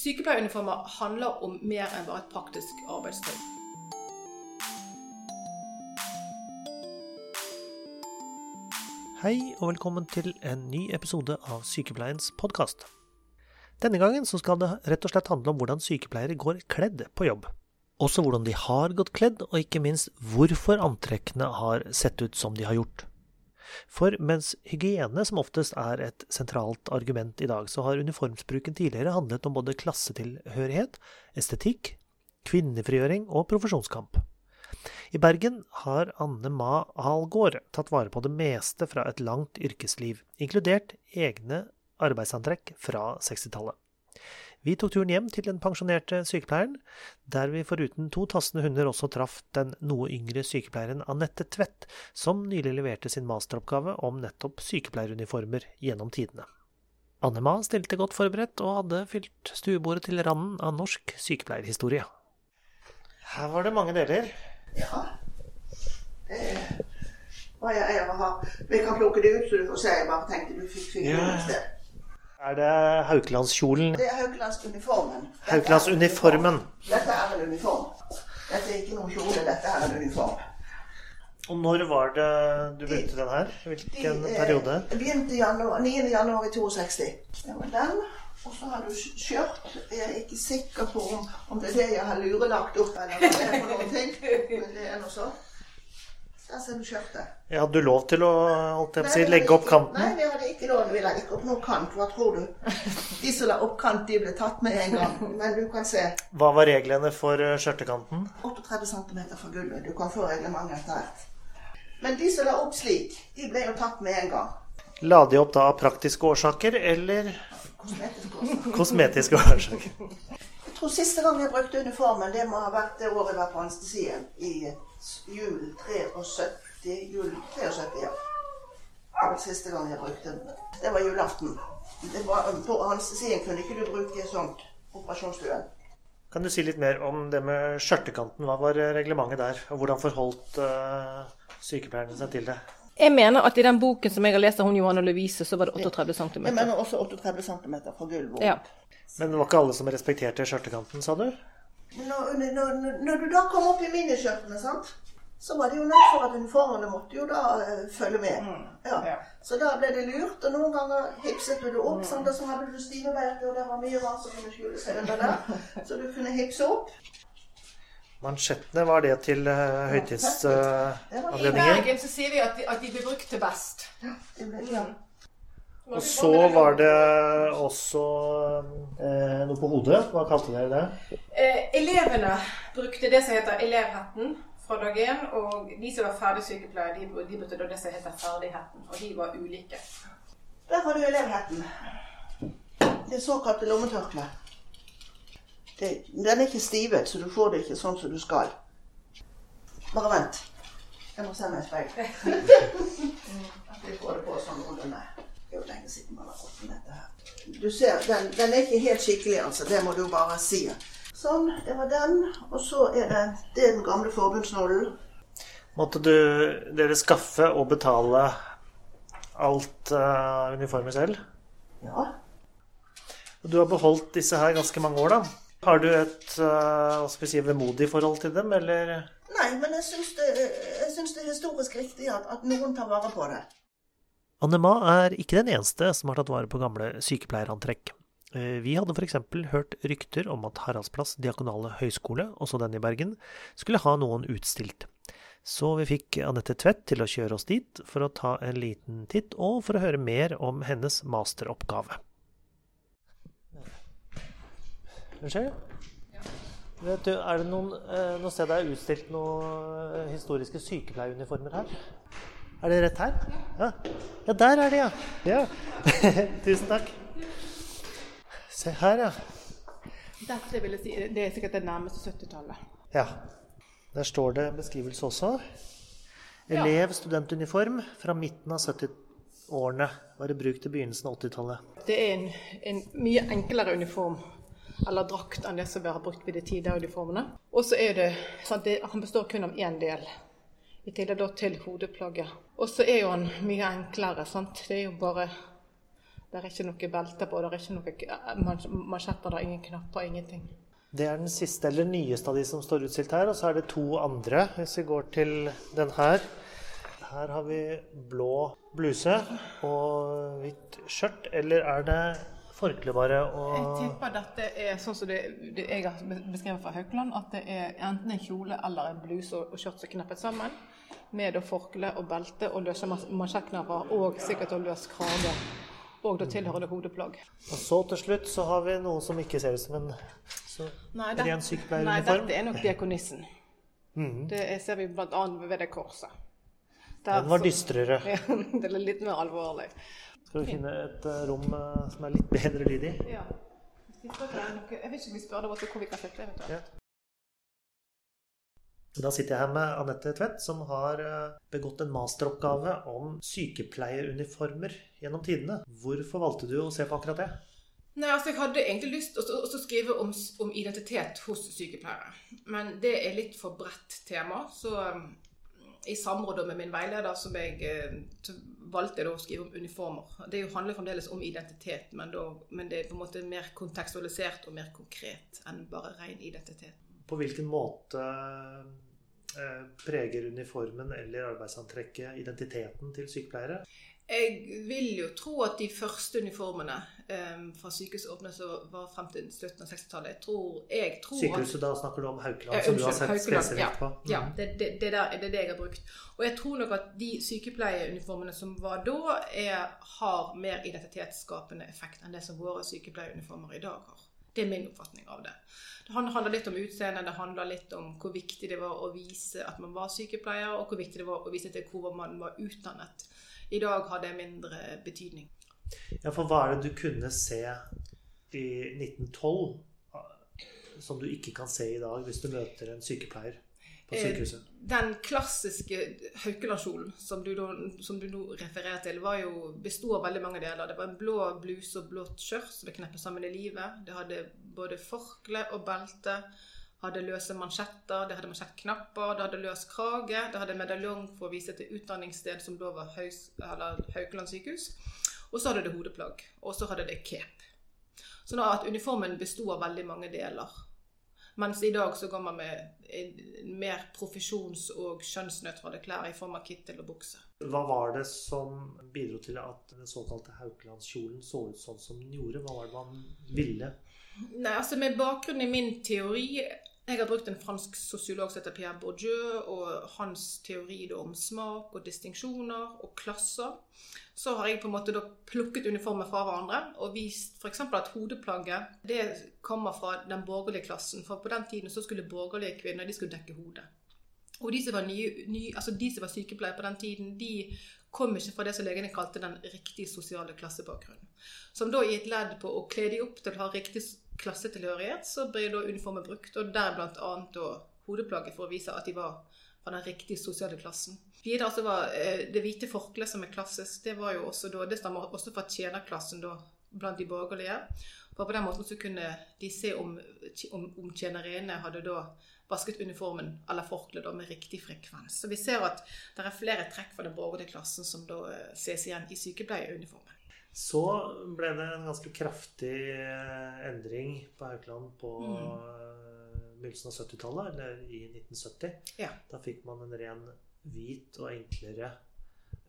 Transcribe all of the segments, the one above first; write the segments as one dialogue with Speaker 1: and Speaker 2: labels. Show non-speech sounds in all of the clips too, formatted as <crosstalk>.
Speaker 1: Sykepleieruniformer handler om mer enn bare et praktisk arbeidstøy.
Speaker 2: Hei og velkommen til en ny episode av Sykepleiens podkast. Denne gangen skal det rett og slett handle om hvordan sykepleiere går kledd på jobb. Også hvordan de har gått kledd, og ikke minst hvorfor antrekkene har sett ut som de har gjort. For mens hygiene som oftest er et sentralt argument i dag, så har uniformsbruken tidligere handlet om både klassetilhørighet, estetikk, kvinnefrigjøring og profesjonskamp. I Bergen har Anne Ma Algaard tatt vare på det meste fra et langt yrkesliv, inkludert egne arbeidsantrekk fra 60-tallet. Vi tok turen hjem til den pensjonerte sykepleieren, der vi foruten to tassende hunder også traff den noe yngre sykepleieren Anette Tvedt, som nylig leverte sin masteroppgave om nettopp sykepleieruniformer gjennom tidene. Annema stilte godt forberedt og hadde fylt stuebordet til randen av norsk sykepleierhistorie. Her var det mange deler.
Speaker 3: Ja. Det var jeg, jeg har. Vi kan plukke det ut, så du får se. Jeg bare tenkte du fikk fingeren et sted.
Speaker 2: Er det Haukelandskjolen?
Speaker 3: Det er Haukelandsuniformen. Er-
Speaker 2: Haukelandsuniformen.
Speaker 3: Dette er en uniform. Dette er ikke noen kjole, dette er en uniform.
Speaker 2: Og når var det du begynte den her? Hvilken
Speaker 3: De, eh,
Speaker 2: periode?
Speaker 3: Begynte januar, 9. januar i 62. Det var den. Og så har du skjørt. Jeg er ikke sikker på om, om det er det jeg har lurelagt opp, eller om det er for noen ting. Men det er noe sånn. Der ser du skjørtet.
Speaker 2: Ja, hadde du lov til å holdt jeg på å si, legge opp kanten?
Speaker 3: Nei, vi hadde ikke lov. Vi la ikke opp noen kant. Hva tror du? De som la opp kant, de ble tatt med en gang. Men du kan se
Speaker 2: Hva var reglene for eh, skjørtekanten?
Speaker 3: 38 cm fra gulvet. Du kan få reglementet etter hvert. Men de som la opp slik, de ble jo tatt med en gang.
Speaker 2: La de opp da av praktiske årsaker eller
Speaker 3: Kosmetiske årsaker.
Speaker 2: kosmetiske årsaker?
Speaker 3: Jeg tror siste gang jeg brukte uniformen, det må ha vært det året jeg var på anestesien. I jul 73. Jul 73, ja. Det var siste gang jeg brukte den. Det var julaften. Det var, på anestesien kunne ikke du bruke sånt. Operasjonsstuen.
Speaker 2: Kan du si litt mer om det med skjørtekanten? Hva var reglementet der? Og hvordan forholdt uh, sykepleierne seg til det?
Speaker 1: Jeg mener at i den boken som jeg har lest av hun Johanne Lovise, så var det 38 cm.
Speaker 3: Jeg mener også 38 cm fra gulvet.
Speaker 1: Ja.
Speaker 2: Men det var ikke alle som respekterte skjørtekanten, sa du?
Speaker 3: Når, når, når, når du da kom opp i miniskjørtene, sant? Så var det jo nødt for at uniformene måtte jo da uh, følge med. Ja. Så da ble det lurt, og noen ganger hipset du det opp, Mm. så hadde du stive og det var mye rart som kunne skjule seg under der. <laughs> Så du kunne hipse opp.
Speaker 2: Mansjettene, var det til uh,
Speaker 3: Det
Speaker 1: I? Bergen så sier vi at de, at de blir brukt til best.
Speaker 3: Ble, ja.
Speaker 2: Og så var det også eh, noe på hodet. Hva kalte dere det?
Speaker 1: Eh, elevene brukte det som heter elevhetten fra dag én, og de som var ferdig sykepleier, de, de brukte det som heter ferdigheten. og de var ulike.
Speaker 3: Der har du elevheten. Det såkalte lommetørkleet. Den er ikke stivet, så du får det ikke sånn som du skal. Bare vent. Jeg må se meg i speil. At vi får det på sånn noenlunde. Det er jo lenge siden man har fått med dette her. Du ser, den, den er ikke helt skikkelig, altså. Det må du bare si. Sånn, det var den. Og så er det, det er den gamle forbundsnålen.
Speaker 2: Måtte du, dere skaffe og betale alt uh, uniformer selv?
Speaker 3: Ja.
Speaker 2: Du har beholdt disse her ganske mange år, da. Har du et uh, hva skal vi si, vemodig forhold til dem, eller?
Speaker 3: Nei, men jeg syns det, jeg syns det er historisk riktig at, at noen tar vare på det.
Speaker 2: Annema er ikke den eneste som har tatt vare på gamle sykepleierantrekk. Eh, Vi hadde f.eks. hørt rykter om at Haraldsplass diakonale høgskole, også den i Bergen, skulle ha noen utstilt. Så vi fikk Anette Tvedt til å kjøre oss dit for å ta en liten titt, og for å høre mer om hennes masteroppgave. Unnskyld? Vet du, er det noen, eh, noe sted det er utstilt noen eh, historiske sykepleieruniformer her? Er det rett her? Ja. ja, der er det, ja. ja. <laughs> Tusen takk. Se her, ja.
Speaker 1: Dette vil jeg si, det er sikkert det nærmeste 70-tallet.
Speaker 2: Ja. Der står det beskrivelse også. Elev, studentuniform fra midten av 70-årene. Var i bruk til begynnelsen av 80-tallet.
Speaker 1: Det er en, en mye enklere uniform, eller drakt, enn det som vi har brukt ved de tidligere uniformene. Og så er det, sant, det Han består kun av én del, i tillegg til hodeplagget. Og så er jo han mye enklere. sant? Det er jo bare Det er ikke noe belte på, det er ikke noe eh, mansjetter, det er ingen knapper, ingenting.
Speaker 2: Det er den siste eller nyeste av de som står utstilt her, og så er det to andre. Hvis vi går til den her. Her har vi blå bluse og hvitt skjørt. Eller er det forkle bare
Speaker 1: Jeg
Speaker 2: og
Speaker 1: tipper dette er sånn som det, det jeg har beskrevet fra Haukeland, at det er enten en kjole eller en bluse og, og skjørt som er knappet sammen. Med forkle og belte og løse mansjettknapper og sikkert å løse krage. Og da tilhørende hodeplagg.
Speaker 2: Og så til slutt så har vi noe som ikke ser ut som en
Speaker 1: nei, det,
Speaker 2: ren
Speaker 1: Nei, dette er nok diakonissen.
Speaker 2: Mm.
Speaker 1: Det er- ser vi bl.a. ved det korset. Der
Speaker 2: Den var dystrere. <laughs>
Speaker 1: Ja, det er litt mer alvorlig.
Speaker 2: Skal vi finne et eh, rom eh, som er litt bedre lyd i?
Speaker 1: Ja. Jeg vet ikke om vi spør deg hvor vi kan sette eventuelt.
Speaker 2: Ja. Da sitter jeg her med Anette Tvedt, som har eh, begått en masteroppgave om sykepleieruniformer gjennom tidene. Hvorfor valgte du å se på akkurat det?
Speaker 1: Nei, altså Jeg hadde egentlig lyst til å- skrive om, om identitet hos sykepleiere. Men det er litt for bredt tema. Så um, i samråd med min veileder som jeg eh, valgte jeg å skrive om uniformer. Det handler fremdeles om identitet, men, da, men det er på en måte mer kontekstualisert og mer konkret enn bare ren identitet.
Speaker 2: På hvilken måte eh, preger uniformen eller arbeidsantrekket identiteten til sykepleiere?
Speaker 1: Jeg vil jo tro at de første uniformene um, fra åpnet så var frem til slutten av 60-tallet. Jeg tror, jeg at
Speaker 2: Sykehuset, da snakker du om Haukeland,
Speaker 1: Ja,
Speaker 2: som du har sett spesifikt på. Mm.
Speaker 1: Ja, det, det, det, der, det er det jeg har brukt. Og jeg tror nok at de sykepleieruniformene som var da, er, har mer identitetsskapende effekt enn det som våre sykepleieruniformer i dag har. Det er min oppfatning av det. Det handler litt om utseende, det handler litt om hvor viktig det var å vise at man var sykepleier, og hvor viktig det var å vise til hvor man var utdannet. I dag har det mindre betydning.
Speaker 2: Ja, for hva er det du kunne se i 1912 eh, som du ikke kan se i dag hvis du møter en sykepleier på
Speaker 1: Eh,
Speaker 2: sykehuset?
Speaker 1: Den klassiske Haukelandskjolen som, du som du nå refererer til, var jo, besto av veldig mange deler. Det var en blå bluse og blått skjørt som ble kneppet sammen i livet. Det hadde både forkle og belte. Hadde løse mansjetter, det hadde mansjettknapper, det hadde løs krage. Det hadde medaljong for å vise til utdanningssted, som da var Haus, Haukeland sykehus. Og så hadde det hodeplagg. Og så hadde det cape. Sånn at uniformen besto av veldig mange deler. Mens i dag så går man med mer profesjons- og kjønnsnøytrale klær i form av kittel og bukse.
Speaker 2: Hva var det som bidro til at den såkalte Haukelandskjolen så ut sånn som den gjorde? Hva var det man ville?
Speaker 1: Nei, altså Med bakgrunn i min teori Jeg har brukt en fransk sosiolog som heter Pierre Bourdieu, og hans teori om smak og distinksjoner og klasser. Så har jeg på en måte plukket uniformer fra hverandre og vist f.eks. at hodeplagget det kommer fra den borgerlige klassen. For på den tiden så skulle borgerlige kvinner de skulle dekke hodet. Og de som var, nye, nye, altså de som var sykepleiere på den tiden, de kom ikke fra det som legene kalte den riktige sosiale klassebakgrunnen. Som da i et ledd på å kle de opp til å ha riktig klassetilhørighet, så ble da uniformen brukt, og der annet da hodeplagget for å vise at de var fra den riktige sosiale klassen. Videre så var eh, det hvite forkleet som er klassisk, det var jo også da, det stammer også fra tjenerklassen da, blant de borgerlige. For på den måten så kunne de se om, om, om tjenerinnene hadde da vasket uniformen eller forkleet med riktig frekvens. Så vi ser at det er flere trekk fra den borgerlige klassen som da eh, ses igjen i sykepleieruniformen.
Speaker 2: Så ble det en ganske kraftig eh, endring på Haukeland på
Speaker 1: Mm.
Speaker 2: eh, begynnelsen av 70-tallet, eller i 1970.
Speaker 1: Ja.
Speaker 2: Da fikk man en ren hvit og enklere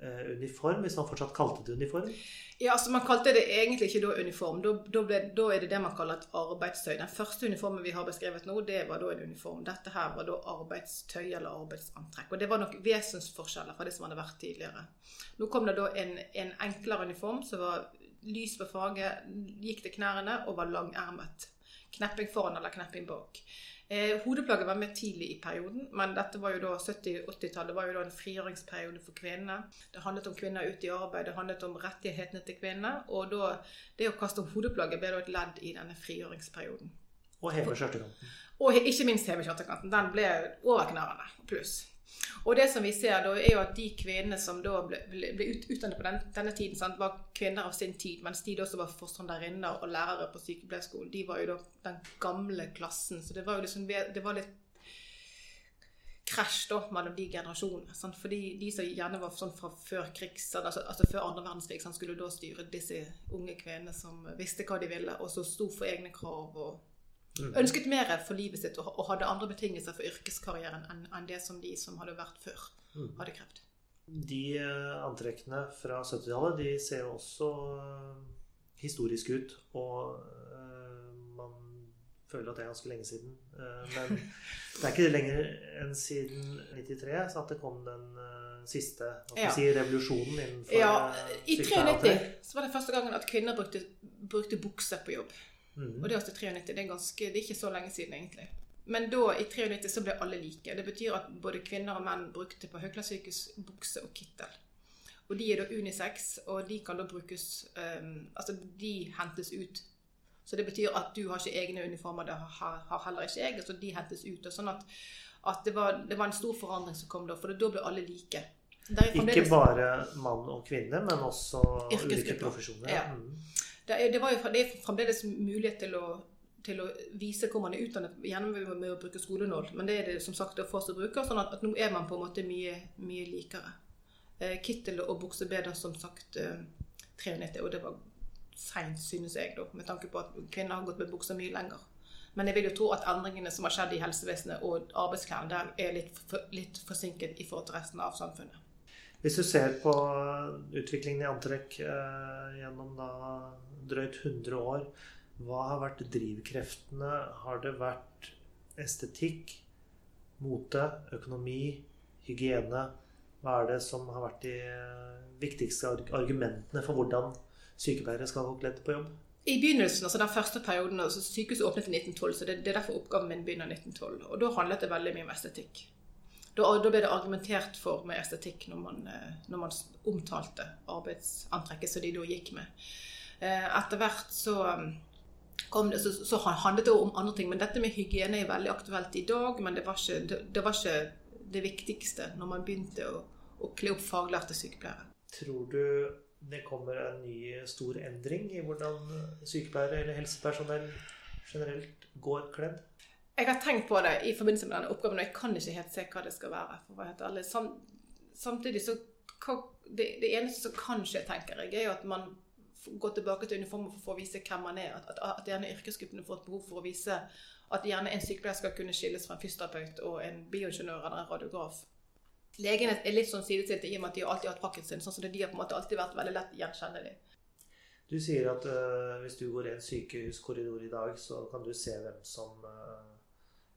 Speaker 2: uniform, hvis man fortsatt kalte det uniform.
Speaker 1: Ja, altså Man kalte det egentlig ikke da uniform. Da, da, ble, da er det det man kaller et arbeidstøy. Den første uniformen vi har beskrevet nå, det var da en uniform. Dette her var da arbeidstøy eller arbeidsantrekk. Og det var nok vesensforskjeller fra det som hadde vært tidligere. Nå kom det da en, en enklere uniform som var lys på faget, gikk til knærne og var langermet. Knepping foran eller knepping bak. Eh, hodeplagget var mer tidlig i perioden, men dette var jo da 70-80-tallet var jo da en frigjøringsperiode for kvinnene. Det handlet om kvinner ute i arbeid, det handlet om rettighetene til kvinnene. Og da, det å kaste om hodeplagget ble da et ledd i denne frigjøringsperioden.
Speaker 2: Og heve skjørtekanten.
Speaker 1: Og ikke minst hevekjøttekanten. Den ble over knærne pluss. Og det som vi ser da, er jo at de kvinnene som da ble, ble, utdannet på den, denne tiden, sant, var kvinner av sin tid, mens de da som var forstanderinner og lærere på sykepleierskolen, de var jo da den gamle klassen. Så det var jo liksom det var litt krasj da, mellom de generasjonene. Sant? Fordi de som gjerne var sånn fra før krigs, altså, altså før andre verdenskrig, sant? skulle da styre disse unge kvinnene som visste hva de ville, og så sto for egne krav og. Ønsket mer for livet sitt og, og hadde andre betingelser for yrkeskarrieren enn enn det som de som hadde vært før,
Speaker 2: Mm.
Speaker 1: hadde krevd.
Speaker 2: De eh, antrekkene fra 70-tallet de ser jo også eh, historiske ut. Og eh, man føler at det er ganske lenge siden. Men <laughs> det er ikke lenger enn siden 93 så at det kom den siste
Speaker 1: Ja.
Speaker 2: si, revolusjonen innenfor
Speaker 1: Ja, I
Speaker 2: sykepleierantrekk.
Speaker 1: 93 så var det første gangen at kvinner brukte, brukte bukse på jobb.
Speaker 2: Mhm.
Speaker 1: Og det er også 93. Det er, ganske, det er ikke så lenge siden, egentlig. Men da, i 93 så ble alle like. Det betyr at både kvinner og menn brukte på høyklasssykehus bukse og kittel. Og de er da unisex, og de kan da brukes um, Altså, de hentes ut. Så det betyr at du har ikke egne uniformer, det har, har heller ikke jeg. Så de hentes ut. Og sånn at, at det, var, det var en stor forandring som kom da, for da ble alle like.
Speaker 2: Ikke bare mann og kvinne, men også ulike profesjoner.
Speaker 1: Ja.
Speaker 2: Mhm.
Speaker 1: Det er, det, jo, det er fremdeles mulighet til å, til å vise hvor man er utdannet, gjennom med å bruke skolenål. Men det er det som sagt å få seg bruker, sånn at, at nå er man på en måte mye, mye likere. Eh, kittel og bukse ble da som sagt eh, 93, og det var seint, synes jeg, da, med tanke på at kvinner har gått med bukser mye lenger. Men jeg vil jo tro at endringene som har skjedd i helsevesenet og arbeidsklærne, der er litt, for, litt forsinket i forhold til resten av samfunnet.
Speaker 2: Hvis du ser på utviklingen i antrekk eh, gjennom da drøyt 100 år, hva har vært drivkreftene? Har det vært estetikk, mote, økonomi, hygiene? Hva er det som har vært de eh, viktigste argumentene for hvordan sykepleiere skal gå kledd på jobb?
Speaker 1: I begynnelsen, altså den første perioden, altså Sykehuset åpnet i 1912, så det, det er derfor oppgaven min begynner i 1912. Og da handlet det veldig mye om estetikk. Da, da ble det argumentert for med estetikk når man, eh, når man omtalte arbeidsantrekket som de da gikk med. Eh, Etter hvert så, kom det, så, så handlet det om andre ting. Men dette med hygiene er veldig aktuelt i dag, men det var ikke det, det, var ikke det viktigste når man begynte å, å kle opp faglærte sykepleiere.
Speaker 2: Tror du det kommer en ny stor endring i hvordan sykepleiere eller helsepersonell generelt går kledd?
Speaker 1: Jeg har tenkt på det i forbindelse med denne oppgaven, og jeg kan ikke helt se hva det skal være. for hva heter alle. Sam, samtidig så hva, det, det eneste som kan skje, tenker jeg, er jo at man går tilbake til uniformen for å vise hvem man er. At, at, at gjerne yrkesgruppene får et behov for å vise at gjerne en sykepleier skal kunne skilles fra en fysioterapeut og en bioingeniør eller en radiograf. Legene er litt sånn sidestilte i og med at de har alltid hatt sin. sånn som det, de har på en måte alltid vært veldig lett gjenkjennelig.
Speaker 2: Du sier at uh, hvis du går i en sykehuskorridor i dag, så kan du se hvem som øh,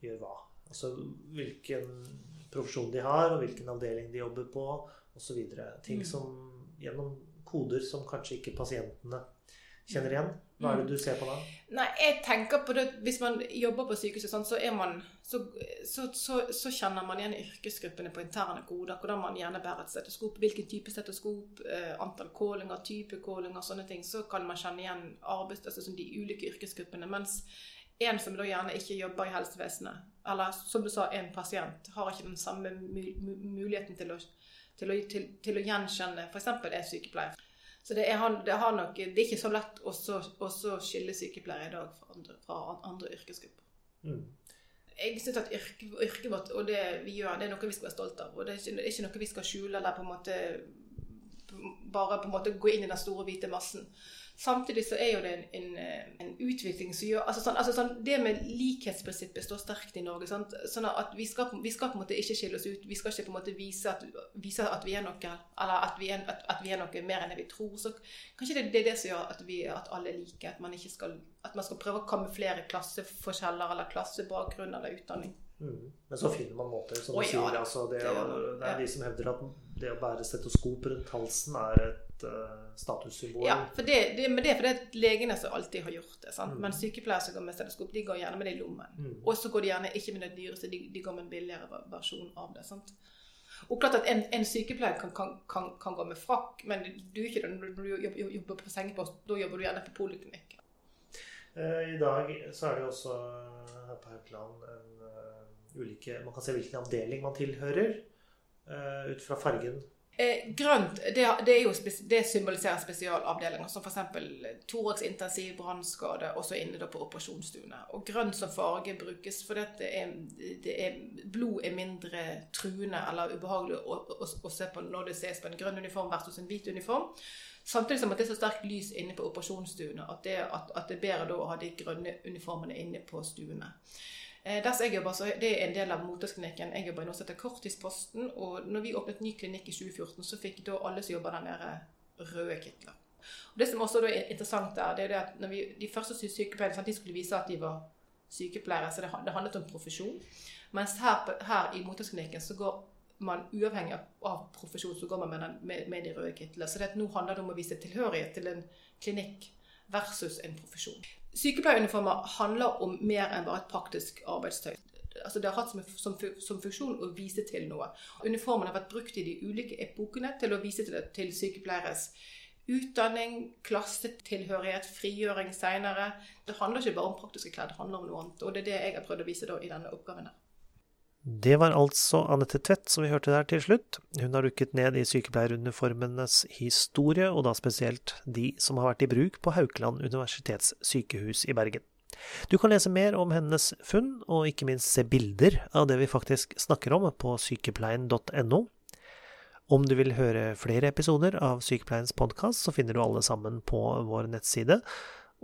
Speaker 2: gjør hva. Altså hvilken profesjon de har, og hvilken avdeling de jobber på, osv. Ting
Speaker 1: Mm.
Speaker 2: som gjennom koder som kanskje ikke pasientene kjenner igjen. Hva er det du ser på da?
Speaker 1: Nei, jeg tenker på det Hvis man jobber på sykehuset, sånn, så, man, så, så, så, så kjenner man igjen yrkesgruppene på interne koder. Hvordan man gjerne bærer et stetoskop, hvilken type stetoskop, eh, antall kålinger, type kålinger, sånne ting. Så kan man kjenne igjen arbeids, altså, sånn de ulike yrkesgruppene. Mens en som da gjerne ikke jobber i helsevesenet, eller som du sa, en pasient, har ikke den samme mu mu muligheten til å, til å, til, til å gjenkjenne f.eks. en sykepleier. Så det er, det, har nok, det er ikke så lett å så, å så skille sykepleiere i dag fra andre, fra andre yrkesgrupper.
Speaker 2: Mm.
Speaker 1: Jeg synes at yrke, yrket vårt og det vi gjør, det er noe vi skal være stolte av. Og det er ikke, det er ikke noe vi skal skjule eller på en måte bare på en måte gå inn i den store, hvite massen. Samtidig så er jo det en, en, eh, en utvikling som gjør altså sånn, altså sånn, Det med likhetsprinsippet står sterkt i Norge. Sant? Sånn at vi skal, vi skal på en måte ikke skille oss ut. Vi skal ikke på en måte vise at, vise at vi er noe eller at vi er, at, at vi er noe mer enn det vi tror. Så kanskje det, det er det som gjør at, vi, at alle er like. At man, skal, at man skal prøve å kamuflere klasseforskjeller eller klassebakgrunn eller utdanning.
Speaker 2: Mm. Men så finner man måter, som du
Speaker 1: ja,
Speaker 2: sier. Altså det,
Speaker 1: det er,
Speaker 2: det er de som hevder at det å bære stetoskop rundt halsen er et uh, statussymbol.
Speaker 1: Ja, for det, det, men det er fordi at legene som alltid har gjort det. Sant?
Speaker 2: Mm.
Speaker 1: Men sykepleiere som går med stetoskop, de går gjerne med det i lommen.
Speaker 2: Mm.
Speaker 1: Og så går de gjerne ikke med det dyreste, de, de går med en billigere versjon av det. sant? Og klart at en, en sykepleier kan, kan, kan, kan gå med frakk, men du er ikke det når du jobber, jobber på sengepost. Da jobber du gjerne på poliklinikk.
Speaker 2: Eh, I dag så er det jo også eh, her på Haukeland en uh, ulike Man kan se hvilken avdeling man tilhører, ut fra fargen
Speaker 1: Eh, grønt det, det, det symboliserer spesialavdelinger, som f.eks. thorax intensiv brannskade, også inne på operasjonsstuene. Og grønt som farge brukes fordi det er, det er, blod er mindre truende eller ubehagelig å, å, å, se på når det ses på en grønn uniform versus en hvit uniform. Samtidig som at det er så sterkt lys inne på operasjonsstuene at det, at, at det er bedre å ha de grønne uniformene inne på stuene. Eh, der jeg jobber, så Det er en del av Motesklinikken. Jeg jobber i noe som heter Korttidsposten. og når vi åpnet ny klinikk i 2014, så fikk da alle som jobber der nede, røde kitler. Og Det som også er interessant der, det er at når vi, de første sykepleierne de skulle vise at de var sykepleiere, så det, handlet om profesjon. Mens her, her i Motesklinikken så går man uavhengig av profesjon så går man med, den, med, med de røde kitlene. Så det, nå handler det om å vise tilhørighet til en klinikk versus en profesjon. Sykepleieruniformer handler om mer enn bare et praktisk arbeidstøy. Altså det har hatt som, som, som, funksjon å vise til noe. Uniformen har vært brukt i de ulike epokene til å vise til, til sykepleieres utdanning, klassetilhørighet, frigjøring seinere. Det handler ikke bare om praktiske klær, det handler om noe annet. Og det er det jeg har prøvd å vise i denne oppgaven. her.
Speaker 2: Det var altså Anette Tvedt som vi hørte der til slutt. Hun har rukket ned i sykepleieruniformenes historie, og da spesielt de som har vært i bruk på Haukeland universitetssykehus i Bergen. Du kan lese mer om hennes funn, og ikke minst se bilder av det vi faktisk snakker om på sykepleien.no. Om du vil høre flere episoder av Sykepleiens podkast, så finner du alle sammen på vår nettside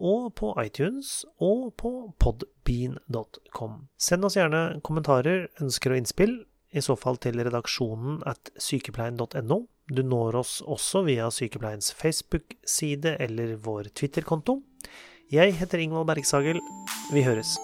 Speaker 2: og på iTunes og på podbean.com. Send oss gjerne kommentarer, ønsker og innspill, i så fall til redaksjonen at sykepleien.no. Du når oss også via Sykepleiens Facebook-side eller vår Twitter-konto. Jeg heter Ingvald Bergsagel. Vi høres.